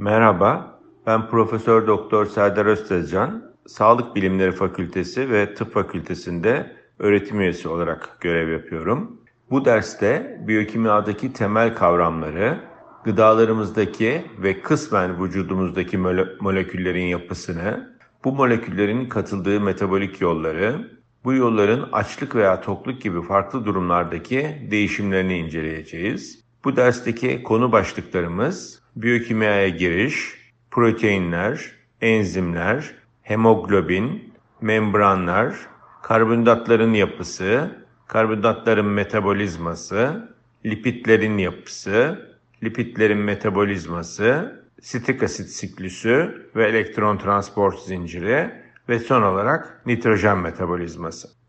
Merhaba, ben Profesör Doktor Serdar Öztezcan, Sağlık Bilimleri Fakültesi ve Tıp Fakültesi'nde öğretim üyesi olarak görev yapıyorum. Bu derste biyokimyadaki temel kavramları, gıdalarımızdaki ve kısmen vücudumuzdaki mole- moleküllerin yapısını, bu moleküllerin katıldığı metabolik yolları, bu yolların açlık veya tokluk gibi farklı durumlardaki değişimlerini inceleyeceğiz. Bu dersteki konu başlıklarımız biyokimyaya giriş, proteinler, enzimler, hemoglobin, membranlar, karbonhidratların yapısı, karbonhidratların metabolizması, lipidlerin yapısı, lipidlerin metabolizması, sitrik asit siklüsü ve elektron transport zinciri ve son olarak nitrojen metabolizması.